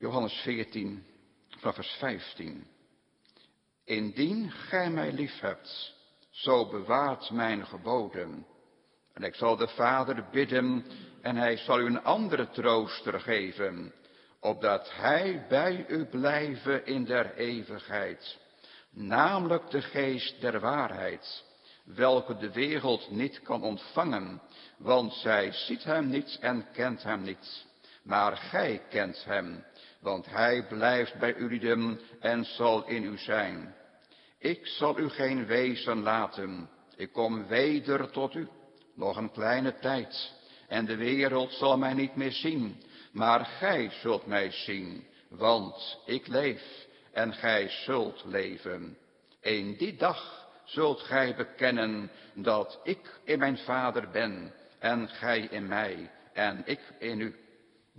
Johannes 14, vanaf vers 15. Indien gij mij lief hebt, zo bewaart mijn geboden. En ik zal de Vader bidden, en hij zal u een andere trooster geven, opdat hij bij u blijven in der eeuwigheid, namelijk de geest der waarheid, welke de wereld niet kan ontvangen, want zij ziet hem niet en kent hem niet. Maar gij kent hem, want hij blijft bij u en zal in u zijn. Ik zal u geen wezen laten, ik kom weder tot u, nog een kleine tijd, en de wereld zal mij niet meer zien, maar gij zult mij zien, want ik leef en gij zult leven. In die dag zult gij bekennen dat ik in mijn Vader ben en gij in mij en ik in u,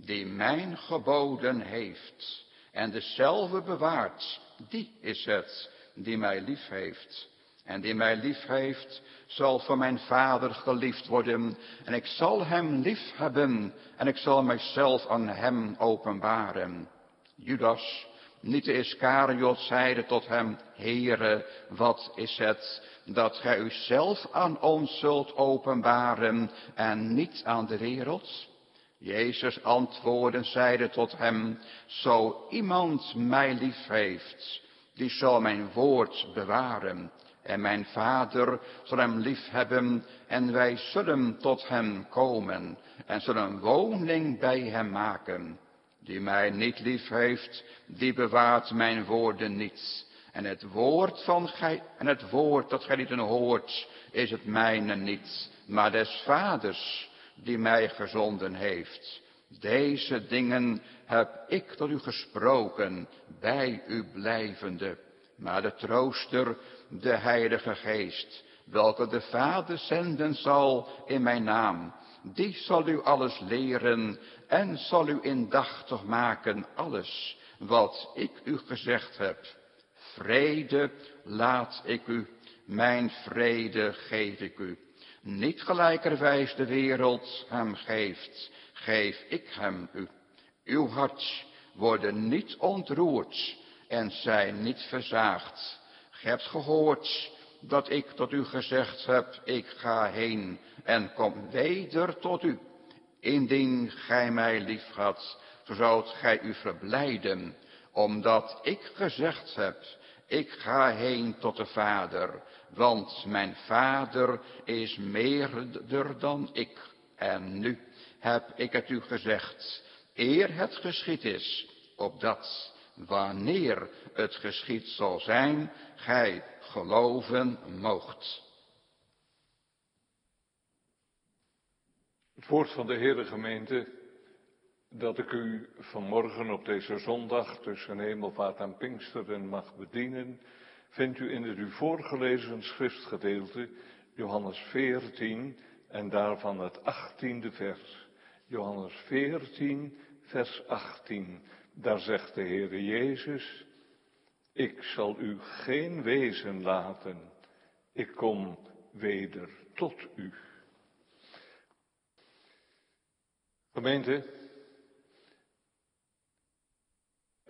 die mijn geboden heeft en dezelfde bewaart, die is het die mij lief heeft. En die mij lief heeft, zal van mijn vader geliefd worden. En ik zal hem lief hebben. En ik zal mijzelf aan hem openbaren. Judas, niet de Iscariot, zeide tot hem, Heere, wat is het dat gij u zelf aan ons zult openbaren en niet aan de wereld? Jezus antwoordde zeide tot hem, zo iemand mij lief heeft, die zal mijn woord bewaren. En mijn vader zal hem lief hebben en wij zullen tot hem komen en zullen woning bij hem maken. Die mij niet lief heeft, die bewaart mijn woorden niet. En het woord van gij, en het woord dat gij niet hoort, is het mijne niet, maar des vaders die mij gezonden heeft. Deze dingen heb ik tot u gesproken, bij u blijvende. Maar de trooster, de Heilige Geest, welke de Vader zenden zal in mijn naam, die zal u alles leren en zal u indachtig maken alles wat ik u gezegd heb. Vrede laat ik u, mijn vrede geef ik u. Niet gelijkerwijs de wereld hem geeft, geef ik hem u. Uw hart worden niet ontroerd en zijn niet verzaagd. Ge hebt gehoord dat ik tot u gezegd heb, ik ga heen en kom weder tot u. Indien gij mij lief had, zo zoudt gij u verblijden, omdat ik gezegd heb, ik ga heen tot de Vader, want mijn Vader is meerder dan ik. En nu heb ik het u gezegd, eer het geschied is, opdat, wanneer het geschied zal zijn, gij geloven moogt. Het woord van de Heere gemeente dat ik u vanmorgen op deze zondag tussen hemelvaart en Pinksteren mag bedienen, vindt u in het u voorgelezen schriftgedeelte Johannes 14 en daarvan het 18e vers. Johannes 14, vers 18. Daar zegt de Heere Jezus, ik zal u geen wezen laten, ik kom weder tot u. Gemeente,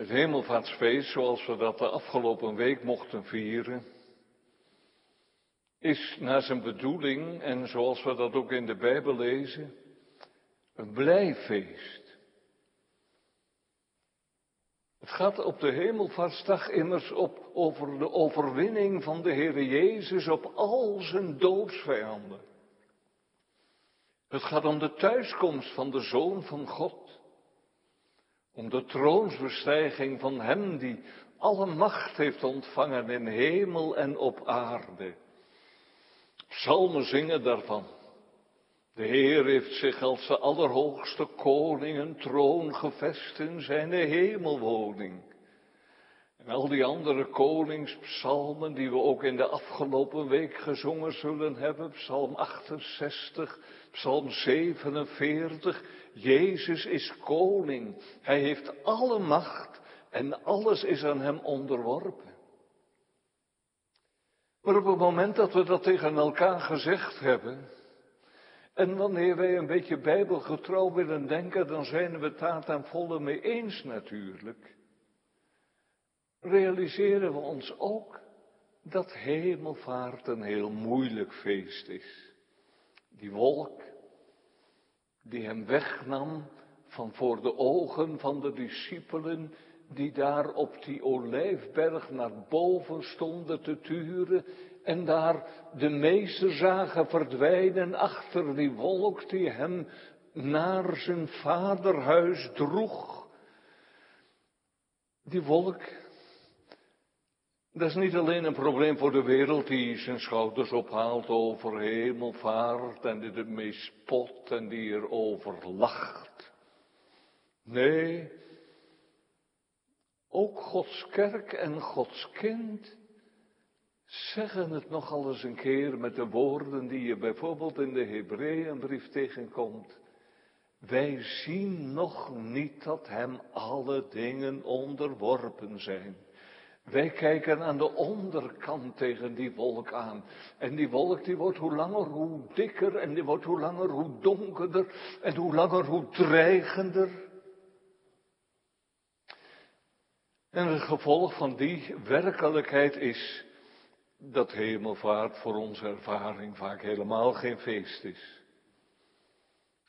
het hemelvaartsfeest zoals we dat de afgelopen week mochten vieren, is naar zijn bedoeling en zoals we dat ook in de Bijbel lezen, een blijfeest. Het gaat op de hemelvaartsdag immers op, over de overwinning van de Heere Jezus op al zijn doodsvijanden. Het gaat om de thuiskomst van de Zoon van God. Om de troonsbestijging van Hem die alle macht heeft ontvangen in hemel en op aarde. Psalmen zingen daarvan. De Heer heeft zich als de allerhoogste koning een troon gevest in zijn hemelwoning. En al die andere koningspsalmen die we ook in de afgelopen week gezongen zullen hebben, psalm 68, psalm 47, Jezus is koning. Hij heeft alle macht en alles is aan hem onderworpen. Maar op het moment dat we dat tegen elkaar gezegd hebben, En wanneer wij een beetje bijbelgetrouw willen denken, dan zijn we het daar ten volle mee eens natuurlijk. Realiseren we ons ook dat hemelvaart een heel moeilijk feest is. Die wolk die hem wegnam van voor de ogen van de discipelen die daar op die olijfberg naar boven stonden te turen en daar de meester zagen verdwijnen achter die wolk die hem naar zijn vaderhuis droeg. Die wolk, dat is niet alleen een probleem voor de wereld die zijn schouders ophaalt over hemelvaart en die ermee spot en die erover lacht. Nee, ook Gods kerk en Gods kind zeggen het nogal eens een keer met de woorden die je bijvoorbeeld in de Hebreeënbrief tegenkomt. Wij zien nog niet dat hem alle dingen onderworpen zijn. Wij kijken aan de onderkant tegen die wolk aan. En die wolk die wordt hoe langer hoe dikker en die wordt hoe langer hoe donkerder en hoe langer hoe dreigender. En het gevolg van die werkelijkheid is dat hemelvaart voor onze ervaring vaak helemaal geen feest is.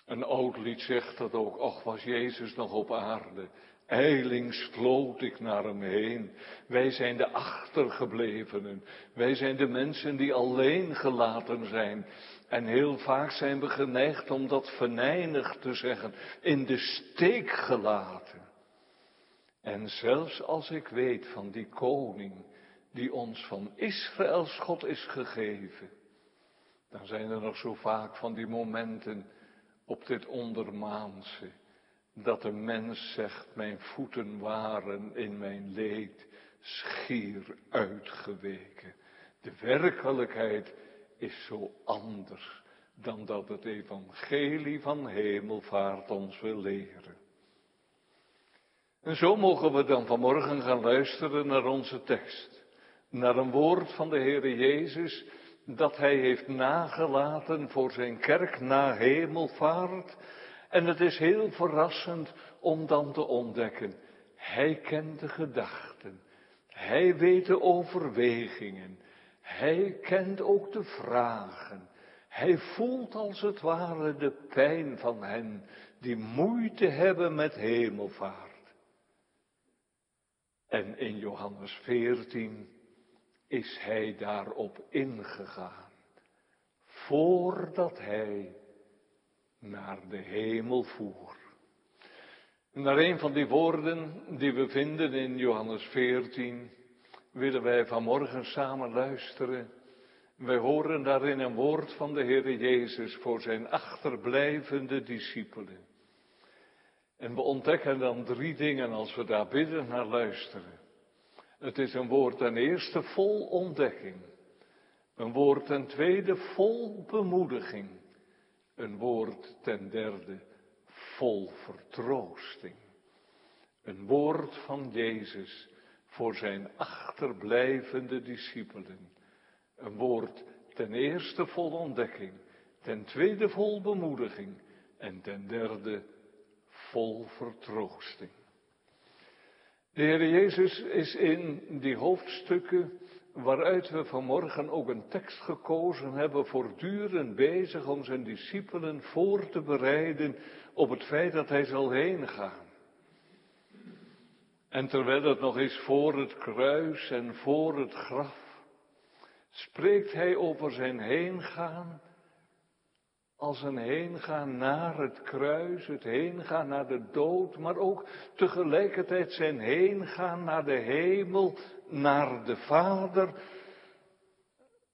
Een oud lied zegt dat ook, ach was Jezus nog op aarde. Eilings vloot ik naar hem heen. Wij zijn de achtergeblevenen. Wij zijn de mensen die alleen gelaten zijn. En heel vaak zijn we geneigd om dat venijnig te zeggen. In de steek gelaten. En zelfs als ik weet van die koning die ons van Israëls God is gegeven, dan zijn er nog zo vaak van die momenten op dit ondermaanse, dat de mens zegt, mijn voeten waren in mijn leed schier uitgeweken. De werkelijkheid is zo anders dan dat het evangelie van hemelvaart ons wil leren. En zo mogen we dan vanmorgen gaan luisteren naar onze tekst. Naar een woord van de Heere Jezus dat Hij heeft nagelaten voor zijn kerk na hemelvaart. En het is heel verrassend om dan te ontdekken. Hij kent de gedachten. Hij weet de overwegingen. Hij kent ook de vragen. Hij voelt als het ware de pijn van hen die moeite hebben met hemelvaart. En in Johannes 14 is hij daarop ingegaan. Voordat hij naar de hemel voer. Naar een van die woorden die we vinden in Johannes 14 willen wij vanmorgen samen luisteren. Wij horen daarin een woord van de Heer Jezus voor zijn achterblijvende discipelen. En we ontdekken dan drie dingen als we daar bidden naar luisteren. Het is een woord ten eerste vol ontdekking. Een woord ten tweede vol bemoediging. Een woord ten derde vol vertroosting. Een woord van Jezus voor zijn achterblijvende discipelen. Een woord ten eerste vol ontdekking, ten tweede vol bemoediging en ten derde vol vertroosting. De Heer Jezus is in die hoofdstukken waaruit we vanmorgen ook een tekst gekozen hebben, voortdurend bezig om zijn discipelen voor te bereiden op het feit dat hij zal heen gaan. En terwijl het nog is voor het kruis en voor het graf, spreekt hij over zijn heengaan als een heengaan naar het kruis, het heengaan naar de dood, maar ook tegelijkertijd zijn heengaan naar de hemel, naar de Vader.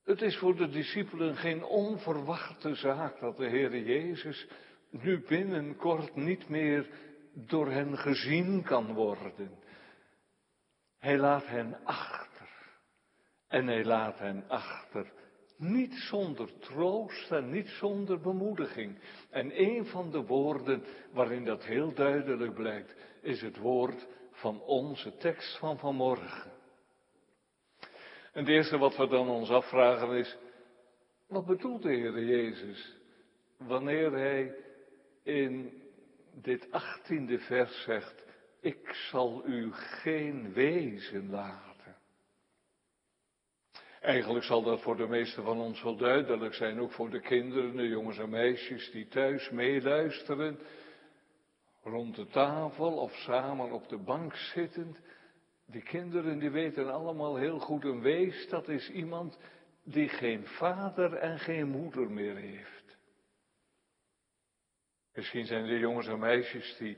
Het is voor de discipelen geen onverwachte zaak dat de Heer Jezus nu binnenkort niet meer door hen gezien kan worden. Hij laat hen achter. En hij laat hen achter niet zonder troost en niet zonder bemoediging. En een van de woorden waarin dat heel duidelijk blijkt, is het woord van onze tekst van vanmorgen. En het eerste wat we dan ons afvragen is, wat bedoelt de Heer Jezus wanneer hij in dit achttiende vers zegt, ik zal u geen wezen laten. Eigenlijk zal dat voor de meesten van ons wel duidelijk zijn, ook voor de kinderen, de jongens en meisjes die thuis meeluisteren, rond de tafel of samen op de bank zittend. Die kinderen die weten allemaal heel goed, een wees dat is iemand die geen vader en geen moeder meer heeft. Misschien zijn er jongens en meisjes die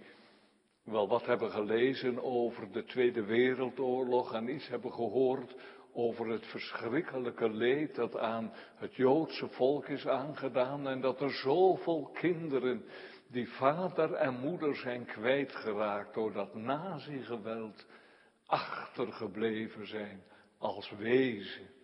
wel wat hebben gelezen over de Tweede Wereldoorlog en iets hebben gehoord over het verschrikkelijke leed dat aan het Joodse volk is aangedaan en dat er zoveel kinderen die vader en moeder zijn kwijtgeraakt door dat nazi-geweld achtergebleven zijn als wezen.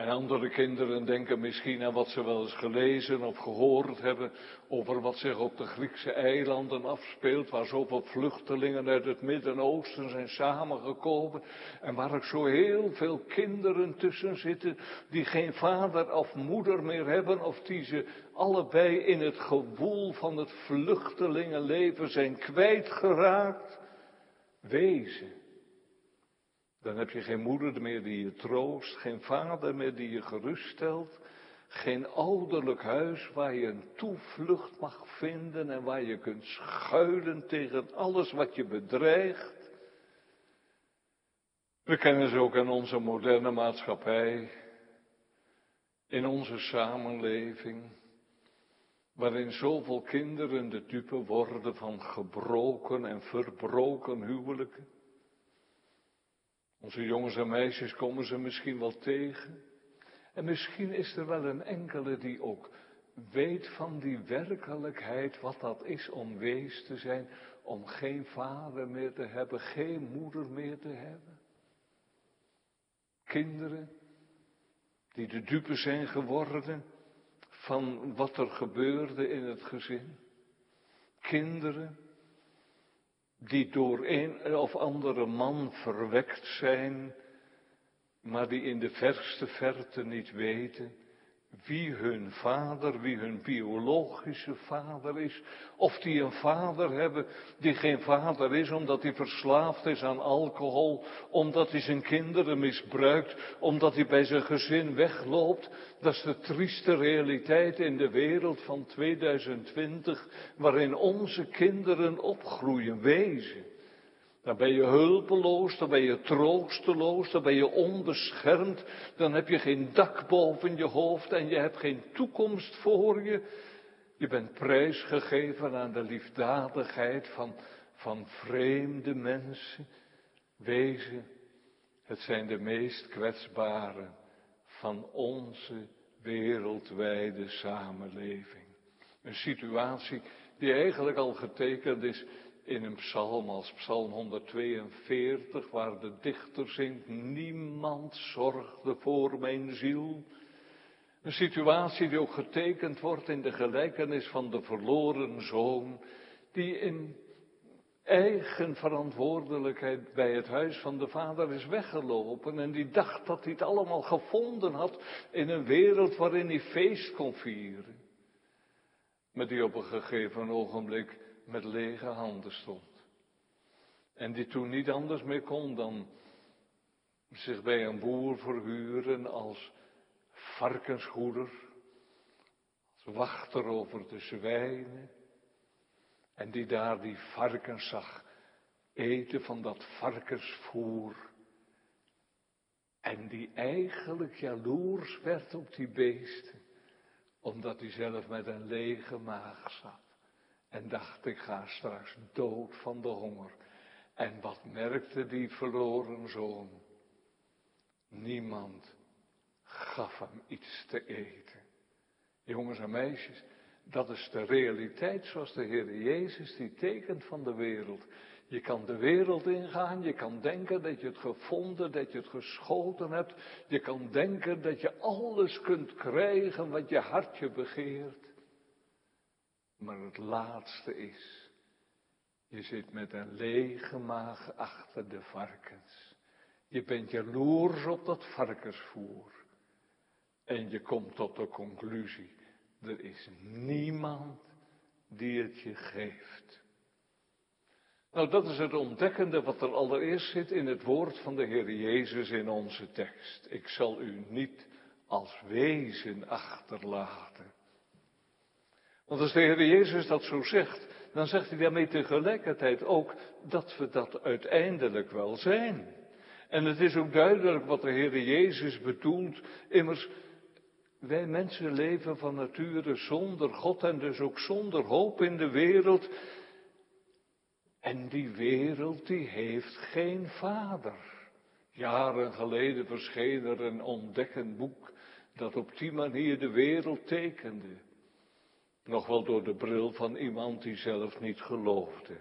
En andere kinderen denken misschien aan wat ze wel eens gelezen of gehoord hebben over wat zich op de Griekse eilanden afspeelt, waar zoveel vluchtelingen uit het Midden-Oosten zijn samengekomen en waar ook zo heel veel kinderen tussen zitten die geen vader of moeder meer hebben of die ze allebei in het gewoel van het vluchtelingenleven zijn kwijtgeraakt. Wezen. Dan heb je geen moeder meer die je troost, geen vader meer die je geruststelt, geen ouderlijk huis waar je een toevlucht mag vinden en waar je kunt schuilen tegen alles wat je bedreigt. We kennen ze ook in onze moderne maatschappij, in onze samenleving, waarin zoveel kinderen de dupe worden van gebroken en verbroken huwelijken. Onze jongens en meisjes komen ze misschien wel tegen. En misschien is er wel een enkele die ook weet van die werkelijkheid, wat dat is om wees te zijn, om geen vader meer te hebben, geen moeder meer te hebben. Kinderen die de dupe zijn geworden van wat er gebeurde in het gezin. Kinderen die door een of andere man verwekt zijn, maar die in de verste verte niet weten wie hun vader, wie hun biologische vader is. Of die een vader hebben die geen vader is omdat hij verslaafd is aan alcohol, omdat hij zijn kinderen misbruikt, omdat hij bij zijn gezin wegloopt. Dat is de trieste realiteit in de wereld van 2020, waarin onze kinderen opgroeien, wezen. Dan ben je hulpeloos, dan ben je troosteloos, dan ben je onbeschermd, dan heb je geen dak boven je hoofd en je hebt geen toekomst voor je. Je bent prijsgegeven aan de liefdadigheid van, van vreemde mensen. Wezen, het zijn de meest kwetsbaren van onze wereldwijde samenleving. Een situatie die eigenlijk al getekend is in een psalm als psalm 142, waar de dichter zingt, niemand zorgde voor mijn ziel. Een situatie die ook getekend wordt in de gelijkenis van de verloren zoon, die in eigen verantwoordelijkheid bij het huis van de vader is weggelopen en die dacht dat hij het allemaal gevonden had in een wereld waarin hij feest kon vieren. Maar die op een gegeven ogenblik met lege handen stond. En die toen niet anders meer kon dan zich bij een boer verhuren als varkensgoeder, als wachter over de zwijnen. En die daar die varkens zag eten van dat varkensvoer. En die eigenlijk jaloers werd op die beesten, omdat hij zelf met een lege maag zat. En dacht, ik ga straks dood van de honger. En wat merkte die verloren zoon? Niemand gaf hem iets te eten. Jongens en meisjes, dat is de realiteit zoals de Heer Jezus die tekent van de wereld. Je kan de wereld ingaan, je kan denken dat je het gevonden, dat je het geschoten hebt. Je kan denken dat je alles kunt krijgen wat je hartje begeert. Maar het laatste is, je zit met een lege maag achter de varkens. Je bent jaloers op dat varkensvoer. En je komt tot de conclusie, Er is niemand die het je geeft. Nou, dat is het ontdekkende wat er allereerst zit in het woord van de Heer Jezus in onze tekst. Ik zal u niet als wezen achterlaten. Want als de Heer Jezus dat zo zegt, dan zegt hij daarmee tegelijkertijd ook dat we dat uiteindelijk wel zijn. En het is ook duidelijk wat de Heer Jezus bedoelt. Immers, wij mensen leven van nature zonder God en dus ook zonder hoop in de wereld. En die wereld die heeft geen vader. Jaren geleden verscheen er een ontdekkend boek dat op die manier de wereld tekende. Nog wel door de bril van iemand die zelf niet geloofde.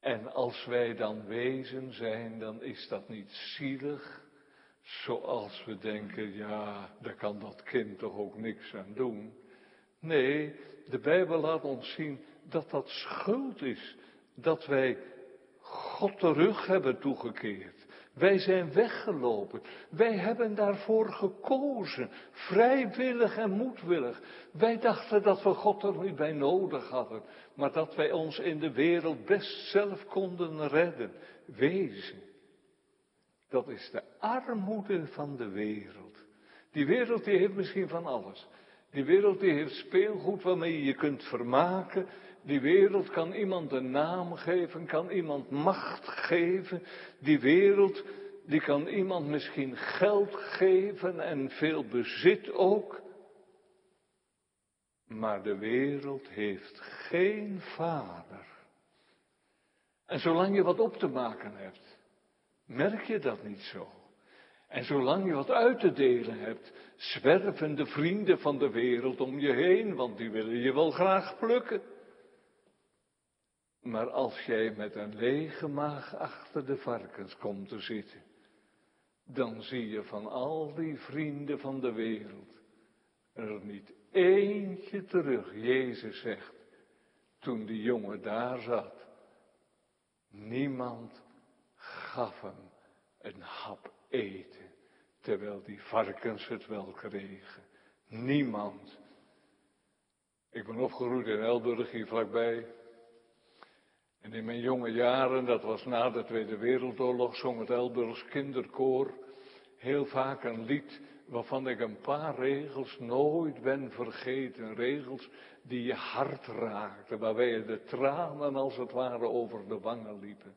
En als wij dan wezen zijn, dan is dat niet zielig, zoals we denken, ja, daar kan dat kind toch ook niks aan doen. Nee, de Bijbel laat ons zien dat dat schuld is, dat wij God de rug hebben toegekeerd. Wij zijn weggelopen. Wij hebben daarvoor gekozen. Vrijwillig en moedwillig. Wij dachten dat we God er niet bij nodig hadden. Maar dat wij ons in de wereld best zelf konden redden. Wezen. Dat is de armoede van de wereld. Die wereld die heeft misschien van alles. Die wereld die heeft speelgoed waarmee je je kunt vermaken. Die wereld kan iemand een naam geven, kan iemand macht geven. Die wereld, die kan iemand misschien geld geven en veel bezit ook. Maar de wereld heeft geen vader. En zolang je wat op te maken hebt, merk je dat niet zo. En zolang je wat uit te delen hebt, zwerven de vrienden van de wereld om je heen, want die willen je wel graag plukken. Maar als jij met een lege maag achter de varkens komt te zitten, dan zie je van al die vrienden van de wereld er niet eentje terug. Jezus zegt, toen die jongen daar zat, niemand gaf hem een hap eten, terwijl die varkens het wel kregen. Niemand. Ik ben opgegroeid in Elburg, hier vlakbij. En in mijn jonge jaren, dat was na de Tweede Wereldoorlog, zong het Elburgs kinderkoor heel vaak een lied waarvan ik een paar regels nooit ben vergeten. Regels die je hart raakten, waarbij je de tranen als het ware over de wangen liepen.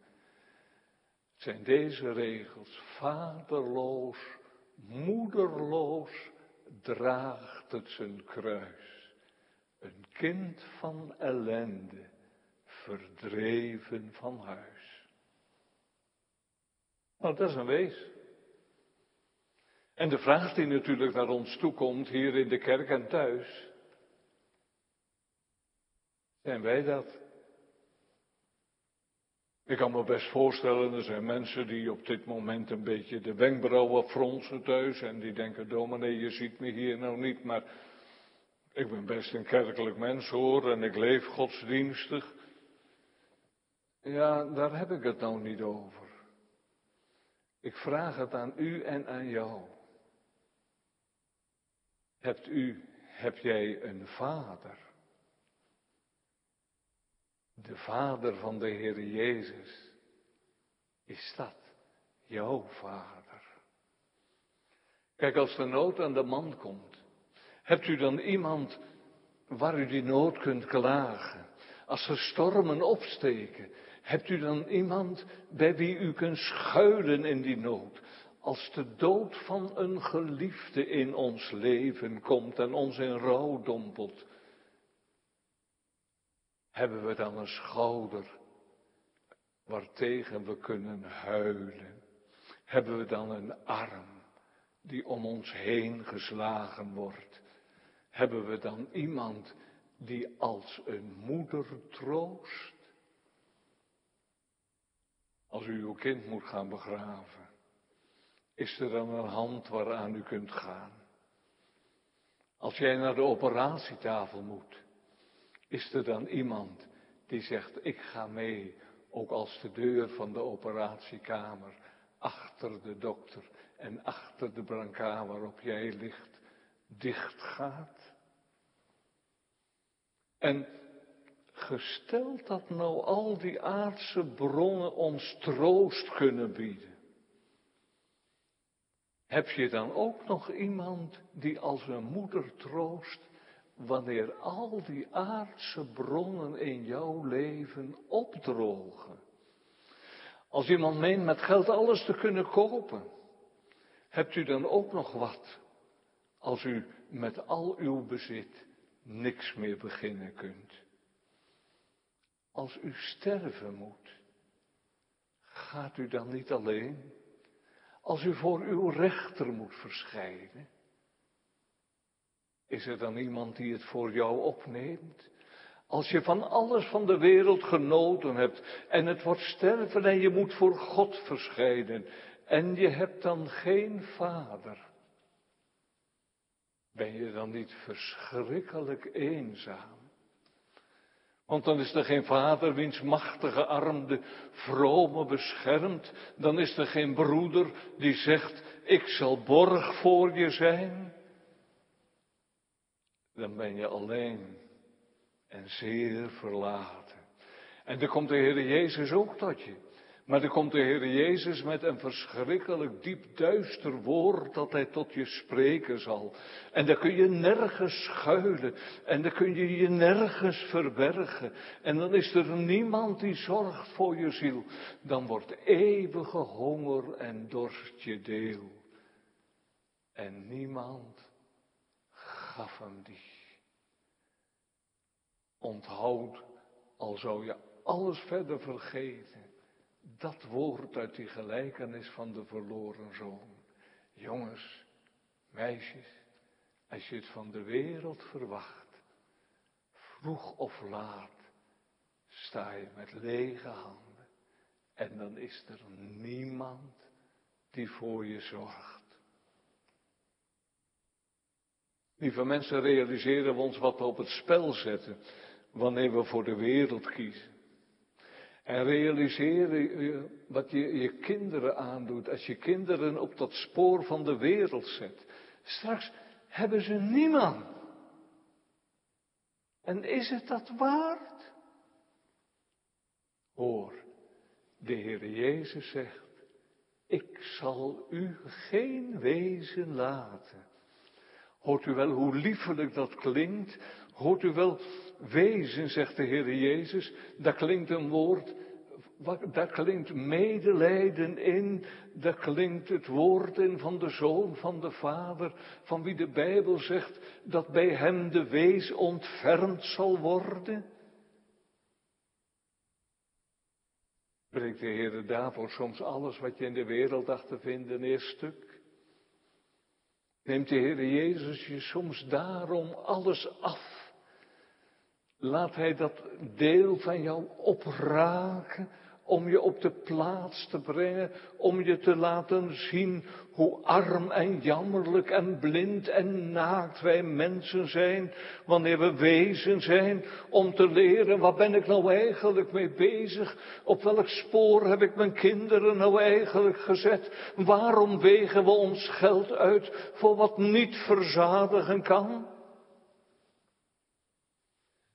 Het zijn deze regels. Vaderloos, moederloos draagt het zijn kruis. Een kind van ellende verdreven van huis. Nou, dat is een wees. En de vraag die natuurlijk naar ons toe komt, hier in de kerk en thuis. Zijn wij dat? Ik kan me best voorstellen, er zijn mensen die op dit moment een beetje de wenkbrauwen fronsen thuis en die denken, dominee, je ziet me hier nou niet, maar ik ben best een kerkelijk mens hoor en ik leef godsdienstig. Ja, daar heb ik het nou niet over. Ik vraag het aan u en aan jou. Hebt u, heb jij een vader? De vader van de Heer Jezus. Is dat jouw vader? Kijk, als de nood aan de man komt, hebt u dan iemand waar u die nood kunt klagen? Als er stormen opsteken, Hebt u dan iemand bij wie u kunt schuilen in die nood? Als de dood van een geliefde in ons leven komt en ons in rouw dompelt, hebben we dan een schouder waartegen we kunnen huilen? Hebben we dan een arm die om ons heen geslagen wordt? Hebben we dan iemand die als een moeder troost? Als u uw kind moet gaan begraven, is er dan een hand waaraan u kunt gaan? Als jij naar de operatietafel moet, is er dan iemand die zegt, ik ga mee, ook als de deur van de operatiekamer, achter de dokter en achter de brancard waarop jij ligt, dicht gaat. En gesteld dat nou al die aardse bronnen ons troost kunnen bieden. Heb je dan ook nog iemand die als een moeder troost wanneer al die aardse bronnen in jouw leven opdrogen? Als iemand meent met geld alles te kunnen kopen, hebt u dan ook nog wat als u met al uw bezit niks meer beginnen kunt? Als u sterven moet, gaat u dan niet alleen? Als u voor uw rechter moet verschijnen, is er dan iemand die het voor jou opneemt? Als je van alles van de wereld genoten hebt en het wordt sterven en je moet voor God verschijnen en je hebt dan geen vader, ben je dan niet verschrikkelijk eenzaam? Want dan is er geen vader wiens machtige arm de vrome beschermt. Dan is er geen broeder die zegt, ik zal borg voor je zijn. Dan ben je alleen en zeer verlaten. En dan komt de Heer Jezus ook tot je. Maar dan komt de Heer Jezus met een verschrikkelijk diep duister woord dat Hij tot je spreken zal. En dan kun je nergens schuilen en dan kun je je nergens verbergen. En dan is er niemand die zorgt voor je ziel. Dan wordt eeuwige honger en dorst je deel. En niemand gaf hem die. Onthoud, al zou je alles verder vergeten dat woord uit die gelijkenis van de verloren zoon. Jongens, meisjes, als je het van de wereld verwacht, vroeg of laat, sta je met lege handen. En dan is er niemand die voor je zorgt. Lieve mensen, realiseren we ons wat we op het spel zetten wanneer we voor de wereld kiezen. En realiseer wat je je kinderen aandoet als je kinderen op dat spoor van de wereld zet. Straks hebben ze niemand. En is het dat waard? Hoor, de Heer Jezus zegt, ik zal u geen wezen laten. Hoort u wel hoe liefelijk dat klinkt? Hoort u wel wezen, zegt de Heer Jezus? Daar klinkt een woord, daar klinkt medelijden in, daar klinkt het woord in van de Zoon, van de Vader, van wie de Bijbel zegt dat bij hem de wees ontfermd zal worden. Breekt de Heer daarvoor soms alles wat je in de wereld dacht te vinden eerst stuk? Neemt de Heer Jezus je soms daarom alles af? Laat Hij dat deel van jou opraken om je op de plaats te brengen, om je te laten zien hoe arm en jammerlijk en blind en naakt wij mensen zijn, wanneer we wezen zijn, om te leren, wat ben ik nou eigenlijk mee bezig? Op welk spoor heb ik mijn kinderen nou eigenlijk gezet? Waarom wegen we ons geld uit voor wat niet verzadigen kan?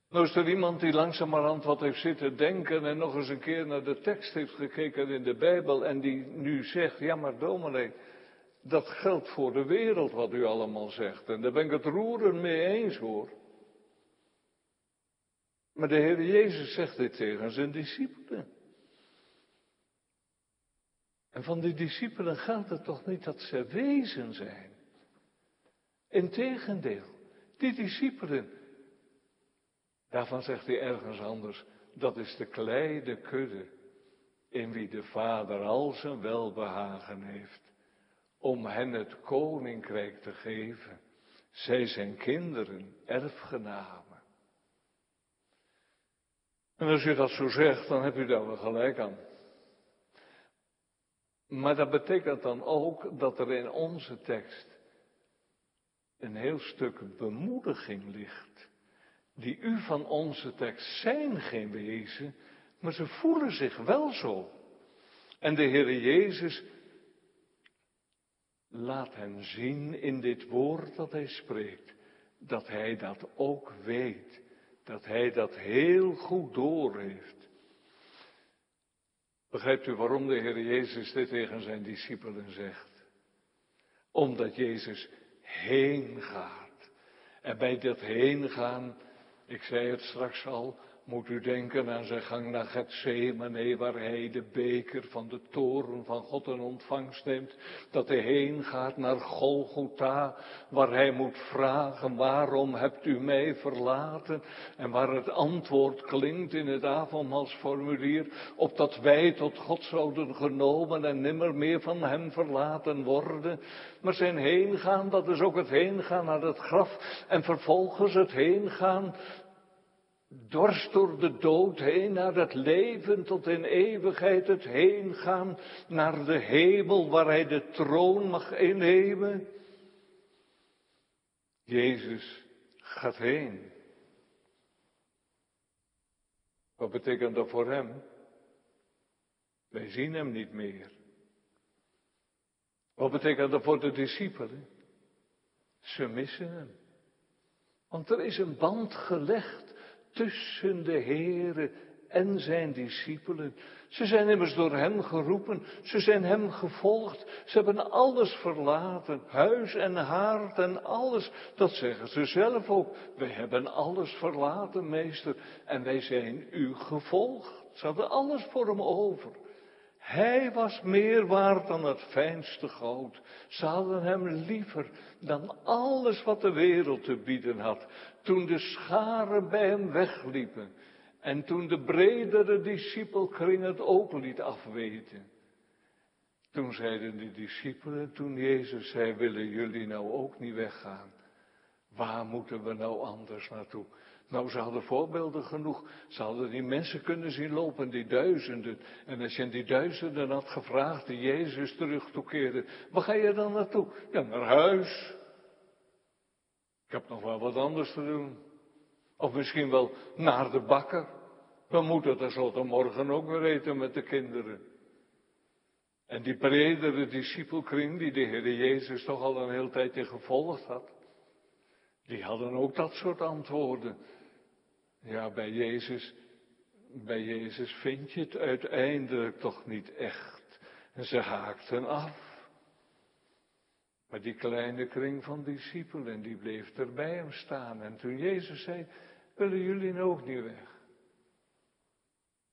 Nou is er iemand die langzamerhand wat heeft zitten denken en nog eens een keer naar de tekst heeft gekeken in de Bijbel en die nu zegt, ja maar dominee, dat geldt voor de wereld wat u allemaal zegt. En daar ben ik het roeren mee eens hoor. Maar de Heer Jezus zegt dit tegen zijn discipelen. En van die discipelen gaat het toch niet dat ze wezen zijn. Integendeel, die discipelen, Daarvan zegt hij ergens anders, dat is de kleine kudde in wie de Vader al zijn welbehagen heeft, om hen het koninkrijk te geven. Zij zijn kinderen, erfgenamen. En als u dat zo zegt, dan heb u daar wel gelijk aan. Maar dat betekent dan ook dat er in onze tekst een heel stuk bemoediging ligt die u van onze tekst zijn geen wezen, maar ze voelen zich wel zo. En de Heer Jezus laat hen zien in dit woord dat hij spreekt, dat hij dat ook weet, dat hij dat heel goed doorheeft. Begrijpt u waarom de Heer Jezus dit tegen zijn discipelen zegt? Omdat Jezus heen gaat. En bij dat heen gaan, ik zei het straks al, moet u denken aan zijn gang naar Gethsemane, waar hij de beker van de toren van God in ontvangst neemt. Dat hij heen gaat naar Golgotha, waar hij moet vragen, waarom hebt u mij verlaten? En waar het antwoord klinkt in het avondmaalsformulier, opdat wij tot God zouden genomen en nimmer meer van hem verlaten worden. Maar zijn heengaan, dat is ook het heengaan naar het graf en vervolgens het heengaan dwars door de dood heen naar het leven tot in eeuwigheid, het heen gaan naar de hemel waar hij de troon mag innemen. Jezus gaat heen. Wat betekent dat voor hem? Wij zien hem niet meer. Wat betekent dat voor de discipelen? Ze missen hem. Want er is een band gelegd tussen de Heere en zijn discipelen. Ze zijn immers door hem geroepen, ze zijn hem gevolgd, ze hebben alles verlaten, huis en haard en alles. Dat zeggen ze zelf ook. Wij hebben alles verlaten, meester, en wij zijn u gevolgd. Ze hadden alles voor hem over. Hij was meer waard dan het fijnste goud. Ze hadden hem liever dan alles wat de wereld te bieden had. Toen de scharen bij hem wegliepen en toen de bredere discipelkring het ook liet afweten. Toen zeiden de discipelen, toen Jezus zei, willen jullie nou ook niet weggaan? Waar moeten we nou anders naartoe? Nou, ze hadden voorbeelden genoeg. Ze hadden die mensen kunnen zien lopen, die duizenden. En als je die duizenden had gevraagd die Jezus terug toekeerde, waar ga je dan naartoe? Ja, naar huis. Ik heb nog wel wat anders te doen. Of misschien wel naar de bakker. We moeten tenslotte morgen ook weer eten met de kinderen. En die bredere discipelkring die de Heer Jezus toch al een heel tijdje gevolgd had. Die hadden ook dat soort antwoorden. Ja, bij Jezus, bij Jezus vind je het uiteindelijk toch niet echt. En ze haakten af. Maar die kleine kring van discipelen, die bleef er bij hem staan. En toen Jezus zei, willen jullie nou ook niet weg?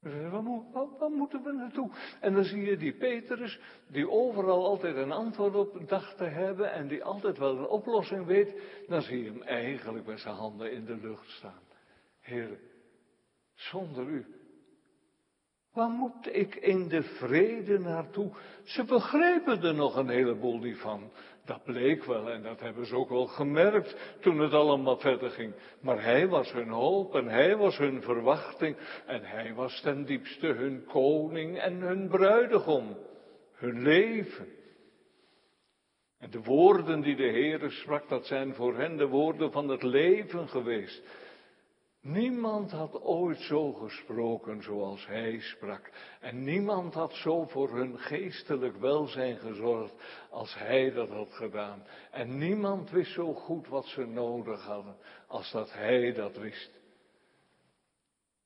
Waar, waar, moeten we naartoe? En dan zie je die Petrus, die overal altijd een antwoord op dacht te hebben en die altijd wel een oplossing weet. Dan zie je hem eigenlijk met zijn handen in de lucht staan. Heer, zonder u, waar moet ik in de vrede naartoe? Ze begrepen er nog een heleboel niet van. Dat bleek wel en dat hebben ze ook wel gemerkt toen het allemaal verder ging. Maar hij was hun hoop en hij was hun verwachting en hij was ten diepste hun koning en hun bruidegom, hun leven. En de woorden die de Heer sprak, dat zijn voor hen de woorden van het leven geweest. Niemand had ooit zo gesproken zoals hij sprak. En niemand had zo voor hun geestelijk welzijn gezorgd als hij dat had gedaan. En niemand wist zo goed wat ze nodig hadden als dat hij dat wist.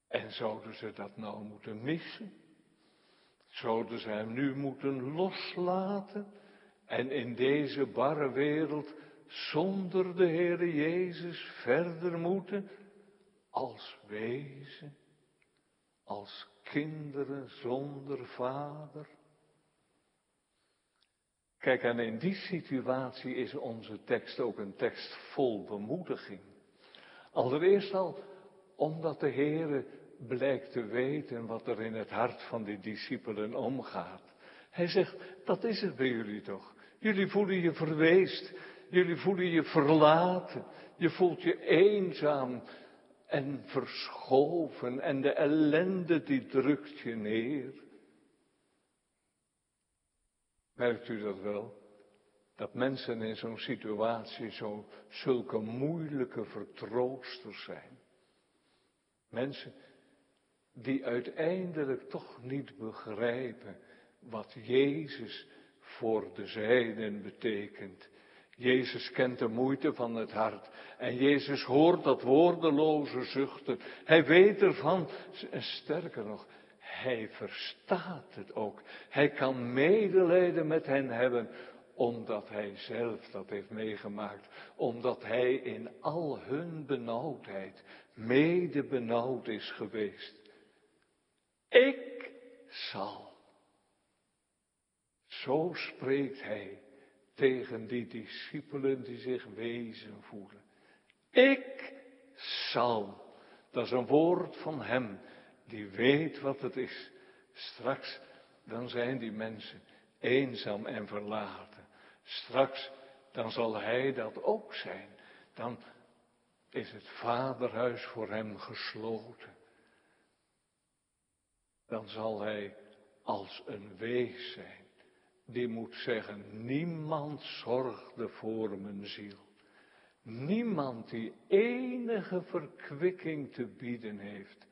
En zouden ze dat nou moeten missen? Zouden ze hem nu moeten loslaten? En in deze barre wereld zonder de Heere Jezus verder moeten? Als wezen, als kinderen zonder vader. Kijk, en in die situatie is onze tekst ook een tekst vol bemoediging. Allereerst al omdat de Heere blijkt te weten wat er in het hart van die discipelen omgaat. Hij zegt, dat is het bij jullie toch. Jullie voelen je verweest, jullie voelen je verlaten, je voelt je eenzaam, en verschoven en de ellende die drukt je neer. Merkt u dat wel? Dat mensen in zo'n situatie zo zulke moeilijke vertroosters zijn. Mensen die uiteindelijk toch niet begrijpen wat Jezus voor de zijnen betekent. Jezus kent de moeite van het hart. En Jezus hoort dat woordeloze zuchten. Hij weet ervan. En sterker nog, hij verstaat het ook. Hij kan medelijden met hen hebben, omdat hij zelf dat heeft meegemaakt. Omdat hij in al hun benauwdheid mede benauwd is geweest. Ik zal. Zo spreekt hij tegen die discipelen die zich wezen voelen. Ik zal. Dat is een woord van hem die weet wat het is. Straks, dan zijn die mensen eenzaam en verlaten. Straks, dan zal hij dat ook zijn. Dan is het vaderhuis voor hem gesloten. Dan zal hij als een wees zijn. Die moet zeggen, niemand zorgde voor mijn ziel. Niemand die enige verkwikking te bieden heeft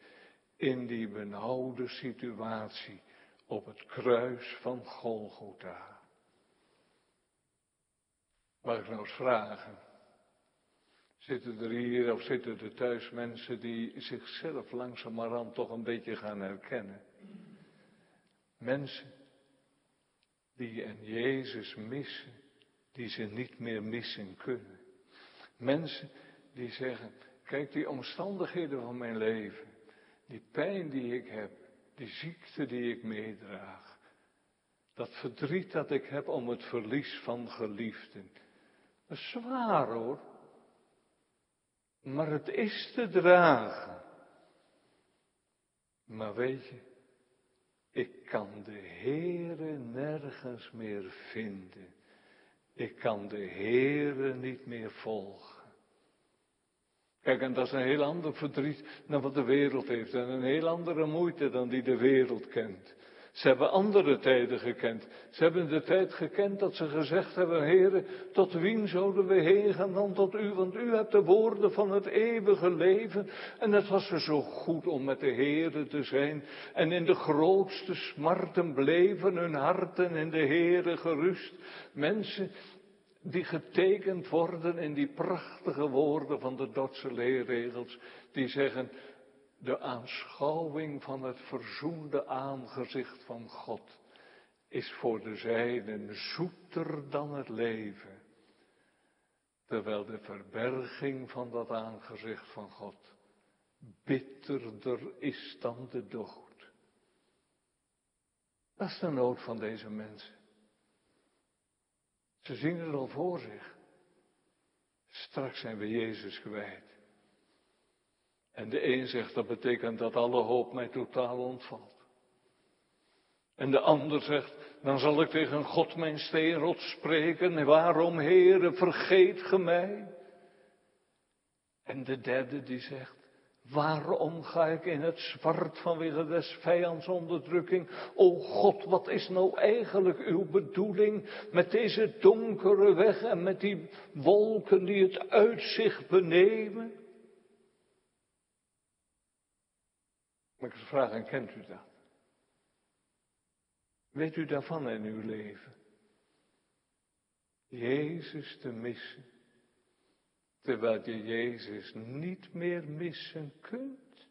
in die benauwde situatie op het kruis van Golgotha. Mag ik nou eens vragen? Zitten er hier of zitten er thuis mensen die zichzelf langzamerhand toch een beetje gaan herkennen? Mensen die en Jezus missen, die ze niet meer missen kunnen. Mensen die zeggen, kijk die omstandigheden van mijn leven, die pijn die ik heb, die ziekte die ik meedraag, dat verdriet dat ik heb om het verlies van geliefden. Is zwaar hoor. Maar het is te dragen. Maar weet je, kan de Heere nergens meer vinden. Ik kan de Heere niet meer volgen. Kijk, en dat is een heel ander verdriet dan wat de wereld heeft. En een heel andere moeite dan die de wereld kent. Ze hebben andere tijden gekend. Ze hebben de tijd gekend dat ze gezegd hebben, heren, tot wien zouden we heen gaan dan tot u? Want u hebt de woorden van het eeuwige leven. En het was er zo goed om met de heren te zijn. En in de grootste smarten bleven hun harten in de heren gerust. Mensen die getekend worden in die prachtige woorden van de Dordtse leerregels, die zeggen, de aanschouwing van het verzoende aangezicht van God is voor de zijnen zoeter dan het leven, terwijl de verberging van dat aangezicht van God bitterder is dan de dood. Dat is de nood van deze mensen. Ze zien het al voor zich. Straks zijn we Jezus gewijd. En de een zegt dat betekent dat alle hoop mij totaal ontvalt. En de ander zegt, dan zal ik tegen God mijn steenrot spreken. Waarom, Heere, vergeet ge mij? En de derde die zegt, Waarom ga ik in het zwart vanwege des vijands onderdrukking? O God, wat is nou eigenlijk uw bedoeling met deze donkere weg en met die wolken die het uitzicht benemen? Maar ik vraag, en kent u dat? Weet u daarvan in uw leven? Jezus te missen terwijl je Jezus niet meer missen kunt.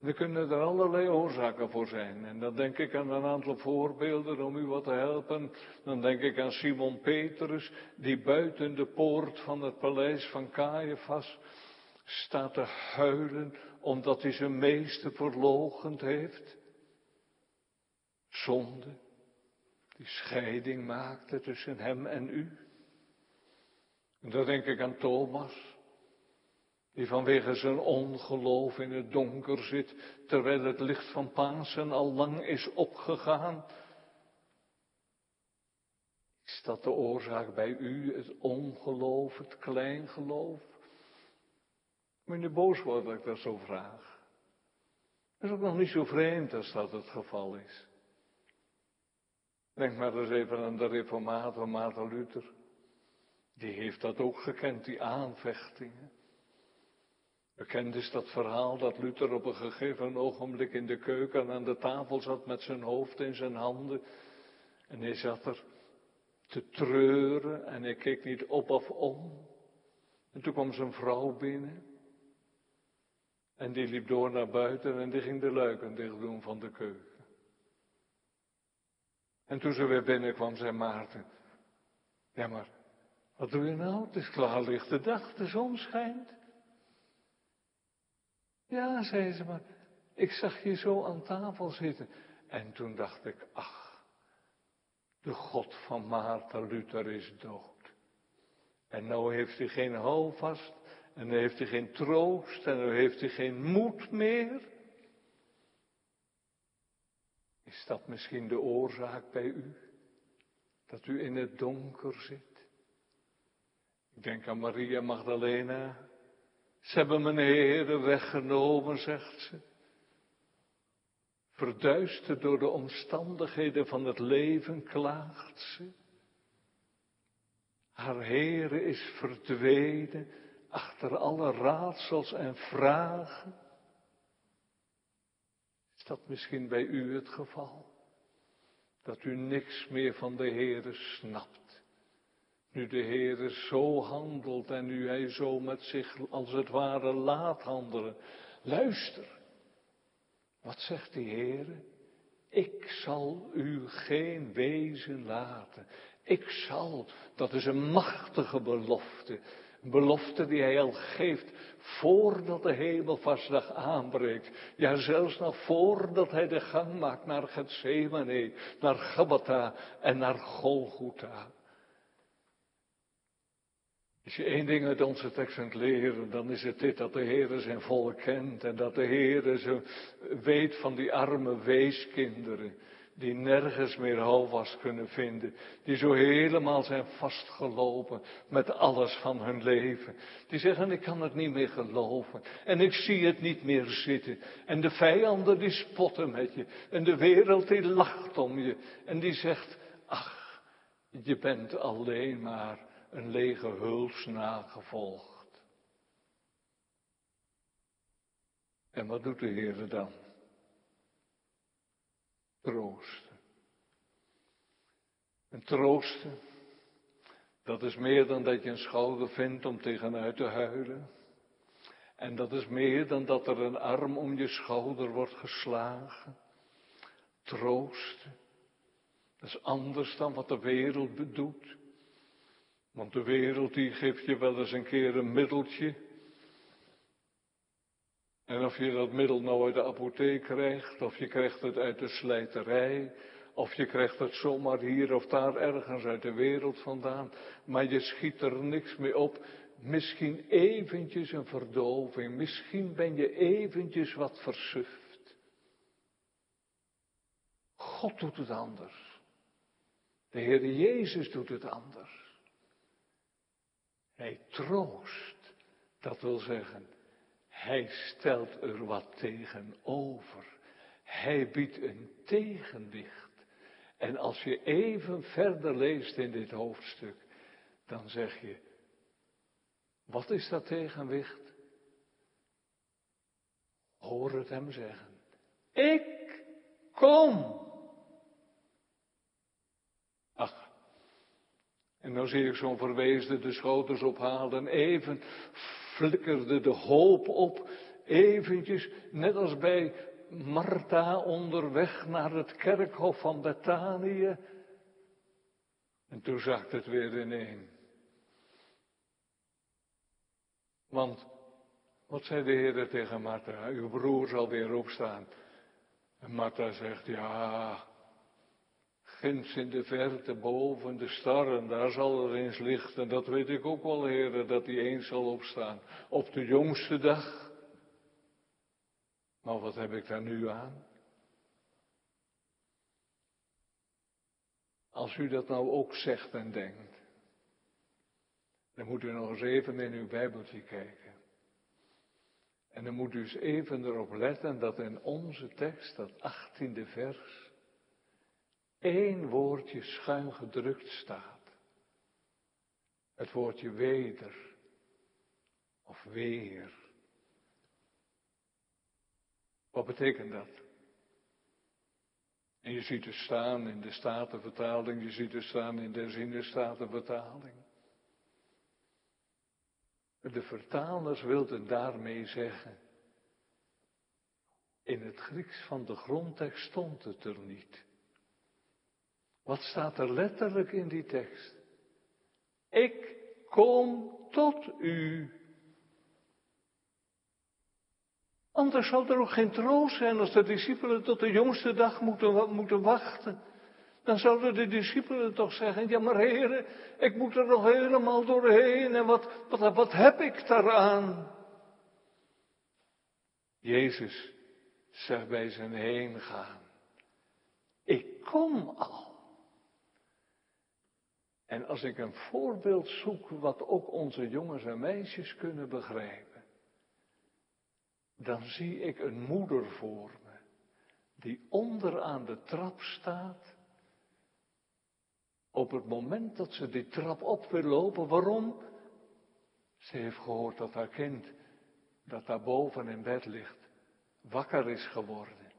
Er kunnen er allerlei oorzaken voor zijn. En dan denk ik aan een aantal voorbeelden om u wat te helpen. Dan denk ik aan Simon Petrus, die buiten de poort van het paleis van Caiaphas staat te huilen omdat hij zijn meester verlogend heeft. Zonde, die scheiding maakte tussen hem en u. En dan denk ik aan Thomas, die vanwege zijn ongeloof in het donker zit, terwijl het licht van Pasen al lang is opgegaan. Is dat de oorzaak bij u, het ongeloof, het kleingeloof? Meneer boos wordt dat ik dat zo vraag. Dat is ook nog niet zo vreemd als dat het geval is. Denk maar eens even aan de reformator Maarten Luther. Die heeft dat ook gekend, die aanvechtingen. Bekend is dat verhaal dat Luther op een gegeven ogenblik in de keuken aan de tafel zat met zijn hoofd in zijn handen. En hij zat er te treuren en hij keek niet op of om. En toen kwam zijn vrouw binnen. En die liep door naar buiten en die ging de luiken dicht doen van de keuken. En toen ze weer binnenkwam, zei Maarten, ja maar, wat doe je nou? Het is klaarlichte dag, de zon schijnt. Ja, zei ze, maar ik zag je zo aan tafel zitten. En toen dacht ik, ach, de God van Maarten Luther is dood. En nou heeft hij geen houvast, en nu heeft hij geen troost, en nu heeft hij geen moed meer. Is dat misschien de oorzaak bij u? Dat u in het donker zit? Ik denk aan Maria Magdalena. Ze hebben mijn Heer weggenomen, zegt ze. Verduisterd door de omstandigheden van het leven, klaagt ze. Haar Heere is verdwenen achter alle raadsels en vragen. Is dat misschien bij u het geval? Dat u niks meer van de Heere snapt. Nu de Heere zo handelt en nu Hij zo met zich als het ware laat handelen. Luister, wat zegt de Heere? Ik zal u geen wezen laten. Ik zal, dat is een machtige belofte. Belofte die hij al geeft voordat de hemelvastdag aanbreekt. Ja, zelfs nog voordat hij de gang maakt naar Gethsemane, naar Gabata en naar Golgotha. Als je één ding uit onze tekst kunt leren, dan is het dit dat de Heer zijn volk kent en dat de Heer weet van die arme weeskinderen die nergens meer houvast kunnen vinden, die zo helemaal zijn vastgelopen met alles van hun leven. Die zeggen, ik kan het niet meer geloven en ik zie het niet meer zitten. En de vijanden die spotten met je en de wereld die lacht om je en die zegt, ach, je bent alleen maar een lege huls nagevolgd. En wat doet de Heer dan? Troosten. En troosten, dat is meer dan dat je een schouder vindt om tegenuit te huilen. En dat is meer dan dat er een arm om je schouder wordt geslagen. Troosten, dat is anders dan wat de wereld bedoelt. Want de wereld die geeft je wel eens een keer een middeltje en of je dat middel nou uit de apotheek krijgt, of je krijgt het uit de slijterij, of je krijgt het zomaar hier of daar ergens uit de wereld vandaan, maar je schiet er niks mee op. Misschien eventjes een verdoving, misschien ben je eventjes wat versuft. God doet het anders. De Heer Jezus doet het anders. Hij troost, dat wil zeggen, hij stelt er wat tegenover. Hij biedt een tegenwicht. En als je even verder leest in dit hoofdstuk, dan zeg je, wat is dat tegenwicht? Hoor het hem zeggen. Ik kom. Ach, en dan zie ik zo'n verwezen de schoters ophalen, even flikkerde de hoop op, eventjes, net als bij Martha onderweg naar het kerkhof van Betanië. En toen zakt het weer ineen. Want, wat zei de Heer tegen Martha? Uw broer zal weer opstaan. En Martha zegt, ja, ginds in de verte boven de starren, daar zal er eens lichten. Dat weet ik ook wel, heren, dat hij eens zal opstaan. Op de jongste dag. Maar wat heb ik daar nu aan? Als u dat nou ook zegt en denkt, dan moet u nog eens even in uw Bijbeltje kijken. En dan moet u eens even erop letten dat in onze tekst, dat achttiende vers, één woordje schuin gedrukt staat. Het woordje weder of weer. Wat betekent dat? En je ziet het staan in de Statenvertaling, je ziet het staan in de Zinnenstatenvertaling. De vertalers wilden daarmee zeggen, in het Grieks van de grondtekst stond het er niet. Wat staat er letterlijk in die tekst? Ik kom tot u. Anders zou er ook geen troost zijn als de discipelen tot de jongste dag moeten, moeten wachten. Dan zouden de discipelen toch zeggen, ja maar heren, ik moet er nog helemaal doorheen en wat, wat, wat heb ik daaraan? Jezus zegt bij zijn heen gaan, ik kom al. En als ik een voorbeeld zoek wat ook onze jongens en meisjes kunnen begrijpen, dan zie ik een moeder voor me, die onder aan de trap staat, op het moment dat ze die trap op wil lopen. Waarom? Ze heeft gehoord dat haar kind, dat daar boven in bed ligt, wakker is geworden.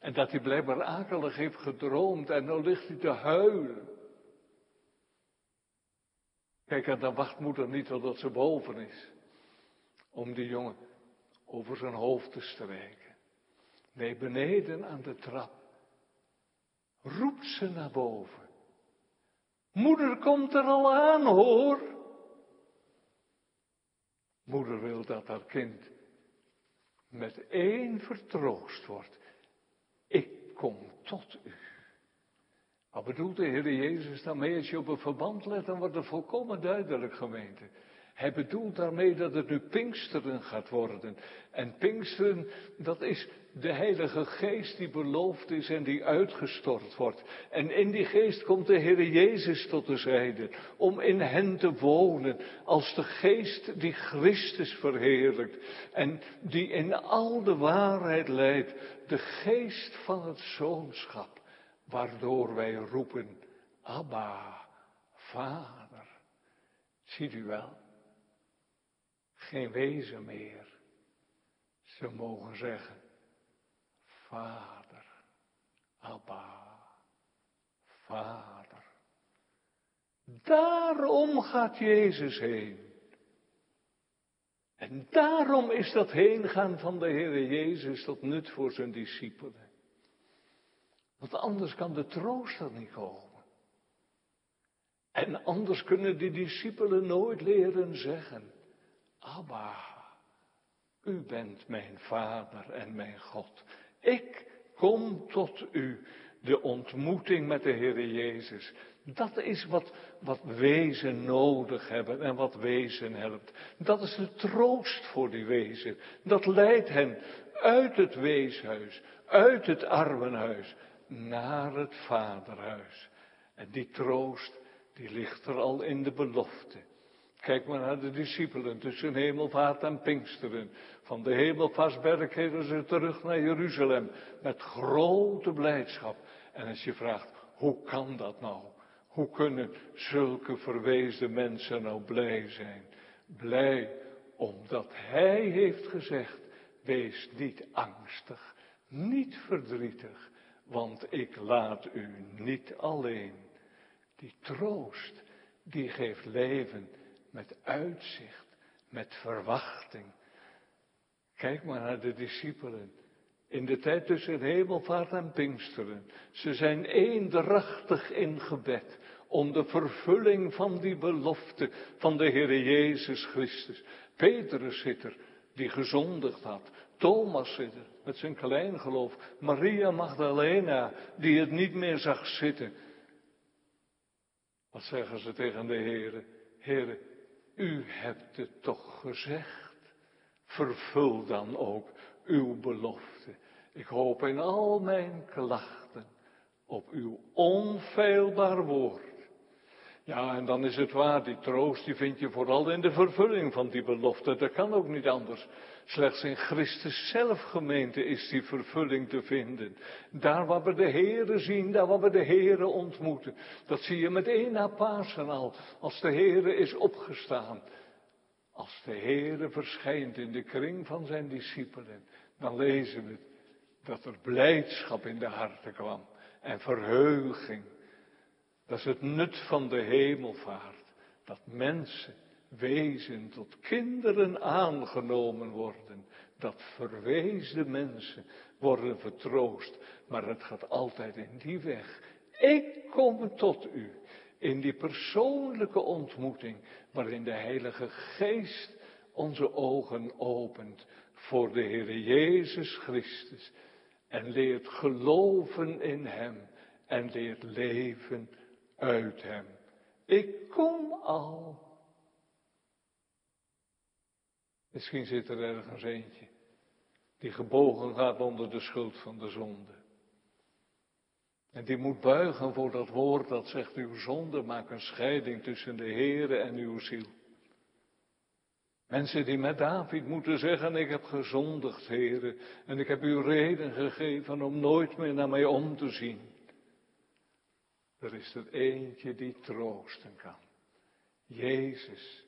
En dat hij blijkbaar akelig heeft gedroomd en nu ligt hij te huilen. Kijk, en dan wacht moeder niet totdat ze boven is. Om die jongen over zijn hoofd te strijken. Nee, beneden aan de trap. Roept ze naar boven. Moeder komt er al aan, hoor. Moeder wil dat haar kind met één vertroost wordt. Ik kom tot u. Wat bedoelt de Heer Jezus daarmee? Als je op een verband let, dan wordt het volkomen duidelijk, gemeente. Hij bedoelt daarmee dat het nu Pinksteren gaat worden. En Pinksteren, dat is de Heilige Geest die beloofd is en die uitgestort wordt. En in die Geest komt de Heer Jezus tot de zijde, om in hen te wonen, als de Geest die Christus verheerlijkt en die in al de waarheid leidt, de Geest van het Zoonschap waardoor wij roepen, Abba, Vader. Ziet u wel? Geen wezen meer. Ze mogen zeggen, Vader, Abba, Vader. Daarom gaat Jezus heen. En daarom is dat heengaan van de Heer Jezus tot nut voor zijn discipelen. Want anders kan de troost er niet komen. En anders kunnen de discipelen nooit leren zeggen, Abba, u bent mijn vader en mijn God. Ik kom tot u. De ontmoeting met de Heer Jezus. Dat is wat, wat wezen nodig hebben en wat wezen helpt. Dat is de troost voor die wezen. Dat leidt hen uit het weeshuis, uit het armenhuis, naar het vaderhuis. En die troost, die ligt er al in de belofte. Kijk maar naar de discipelen tussen hemelvaart en pinksteren. Van de hemelvaartsberg keren ze terug naar Jeruzalem met grote blijdschap. En als je vraagt, hoe kan dat nou? Hoe kunnen zulke verwezen mensen nou blij zijn? Blij omdat Hij heeft gezegd, wees niet angstig, niet verdrietig, want ik laat u niet alleen. Die troost, die geeft leven met uitzicht, met verwachting. Kijk maar naar de discipelen. In de tijd tussen hemelvaart en Pinksteren. Ze zijn eendrachtig in gebed om de vervulling van die belofte van de Heer Jezus Christus. Petrus zit er, die gezondigd had. Thomas zit er, met zijn kleingeloof. Maria Magdalena, die het niet meer zag zitten. Wat zeggen ze tegen de Heere? Heere, u hebt het toch gezegd. Vervul dan ook uw belofte. Ik hoop in al mijn klachten op uw onfeilbaar woord. Ja, en dan is het waar, die troost die vind je vooral in de vervulling van die belofte. Dat kan ook niet anders. Slechts in Christus zelf gemeente is die vervulling te vinden. Daar waar we de Here zien, daar waar we de Here ontmoeten. Dat zie je meteen na Pasen al, als de Here is opgestaan. Als de Here verschijnt in de kring van zijn discipelen, dan lezen we dat er blijdschap in de harten kwam. en verheuging. Dat is het nut van de hemelvaart. Dat mensen, wezen tot kinderen aangenomen worden. Dat verweesde mensen worden vertroost. Maar het gaat altijd in die weg. Ik kom tot u. In die persoonlijke ontmoeting waarin de Heilige Geest onze ogen opent voor de Heer Jezus Christus en leert geloven in Hem en leert leven uit Hem. Ik kom al. Misschien zit er ergens eentje die gebogen gaat onder de schuld van de zonde. En die moet buigen voor dat woord dat zegt, uw zonde maakt een scheiding tussen de Heere en uw ziel. Mensen die met David moeten zeggen, ik heb gezondigd, heren, en ik heb u reden gegeven om nooit meer naar mij om te zien. Er is er eentje die troosten kan. Jezus,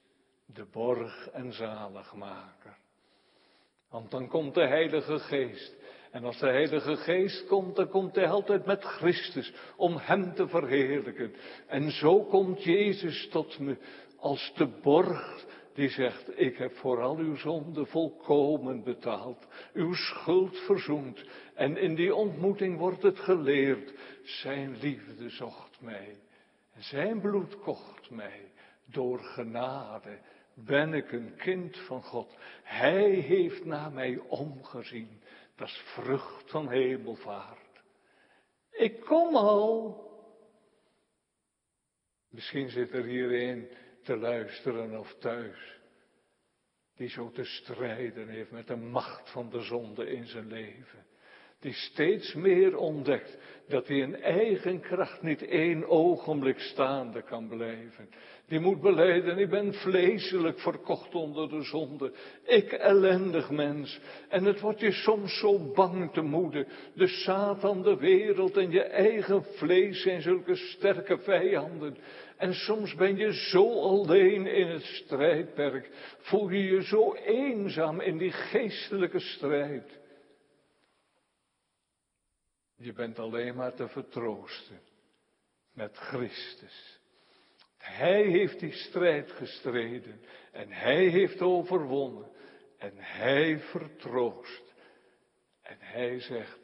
de borg en zaligmaker. Want dan komt de Heilige Geest. En als de Heilige Geest komt, dan komt hij altijd met Christus om Hem te verheerlijken. En zo komt Jezus tot me als de borg die zegt, ik heb voor al uw zonden volkomen betaald, uw schuld verzoend. En in die ontmoeting wordt het geleerd, zijn liefde zocht mij, zijn bloed kocht mij, door genade ben ik een kind van God. Hij heeft naar mij omgezien, dat is vrucht van hemelvaart. Ik kom al. Misschien zit er hierin te luisteren of thuis. Die zo te strijden heeft met de macht van de zonde in zijn leven. Die steeds meer ontdekt dat hij in eigen kracht niet één ogenblik staande kan blijven. Die moet beleiden, ik ben vleeselijk verkocht onder de zonde. Ik ellendig mens. En het wordt je soms zo bang te moede. De Satan, de wereld en je eigen vlees zijn zulke sterke vijanden. En soms ben je zo alleen in het strijdperk. Voel je je zo eenzaam in die geestelijke strijd. Je bent alleen maar te vertroosten met Christus. Hij heeft die strijd gestreden en hij heeft overwonnen en hij vertroost. En hij zegt,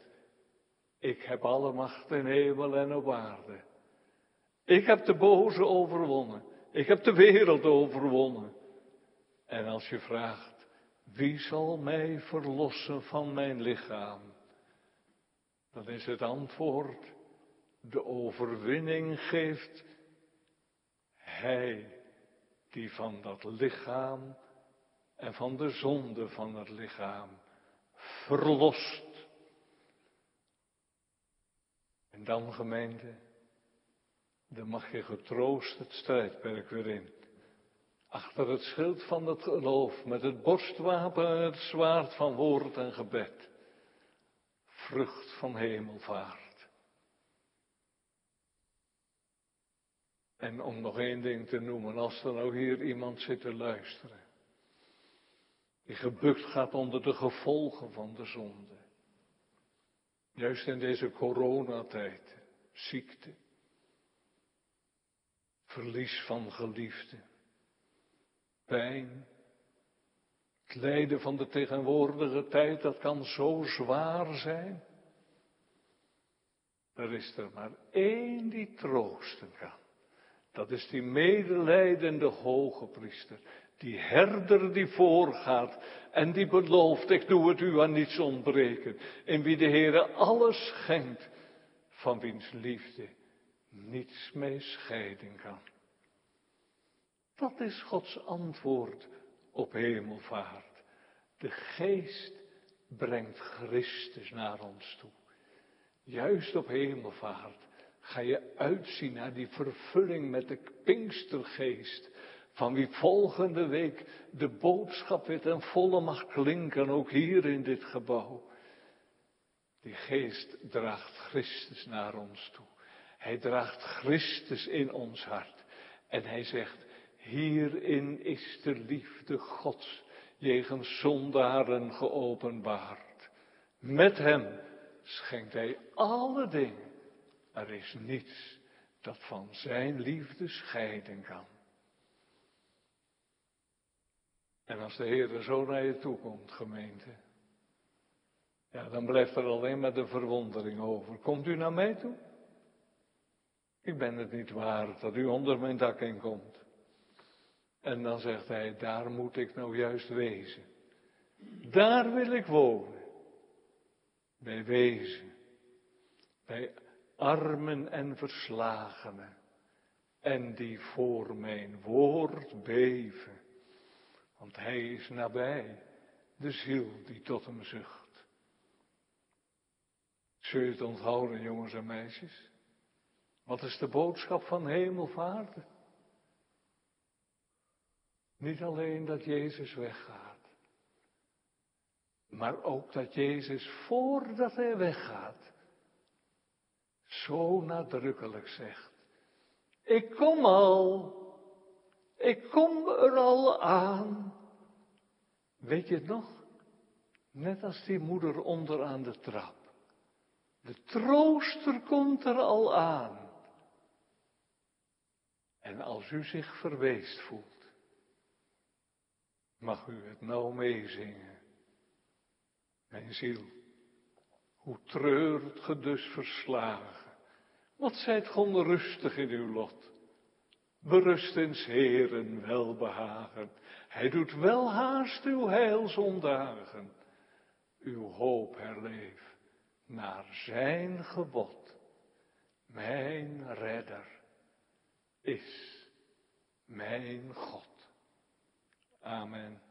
ik heb alle macht in hemel en op aarde. Ik heb de boze overwonnen. Ik heb de wereld overwonnen. En als je vraagt, wie zal mij verlossen van mijn lichaam? Dan is het antwoord, de overwinning geeft Hij die van dat lichaam en van de zonde van het lichaam verlost. En dan gemeente, dan mag je getroost het strijdperk weer in. Achter het schild van het geloof, met het borstwapen en het zwaard van woord en gebed. Vrucht van hemelvaart. En om nog één ding te noemen, als er nou hier iemand zit te luisteren. Die gebukt gaat onder de gevolgen van de zonde. Juist in deze coronatijd, ziekte, verlies van geliefde, pijn, het lijden van de tegenwoordige tijd, dat kan zo zwaar zijn. Er is er maar één die troosten kan. Dat is die medelijdende hoge priester. Die herder die voorgaat en die belooft, ik doe het u aan niets ontbreken. In wie de Heere alles schenkt, van wiens liefde niets mee scheiden kan. Dat is Gods antwoord op hemelvaart. De geest brengt Christus naar ons toe. Juist op hemelvaart ga je uitzien naar die vervulling met de Pinkstergeest. Van wie volgende week de boodschap weer ten volle mag klinken, ook hier in dit gebouw. Die geest draagt Christus naar ons toe. Hij draagt Christus in ons hart. En hij zegt, hierin is de liefde Gods jegens zondaren geopenbaard. Met hem schenkt hij alle dingen Er is niets dat van zijn liefde scheiden kan. En als de Heer zo naar je toe komt, gemeente, ja, dan blijft er alleen maar de verwondering over. Komt u naar mij toe? Ik ben het niet waard dat u onder mijn dak in komt. En dan zegt hij, daar moet ik nou juist wezen. Daar wil ik wonen. Bij wezen. Bij armen en verslagenen. En die voor mijn woord beven. Want hij is nabij. De ziel die tot hem zucht. Zul je het onthouden, jongens en meisjes? Wat is de boodschap van hemelvaart? Niet alleen dat Jezus weggaat, maar ook dat Jezus voordat hij weggaat, zo nadrukkelijk zegt, ik kom al, ik kom er al aan. Weet je het nog? Net als die moeder onder aan de trap. De trooster komt er al aan. En als u zich verweest voelt, mag u het nou meezingen. Mijn ziel, hoe treurt ge dus verslagen. Wat zijt ge rustig in uw lot. Berust in Heeren welbehagen. Hij doet wel haast uw heilsondagen. Uw hoop herleef naar zijn gebod. Mijn redder is mijn God. Amen.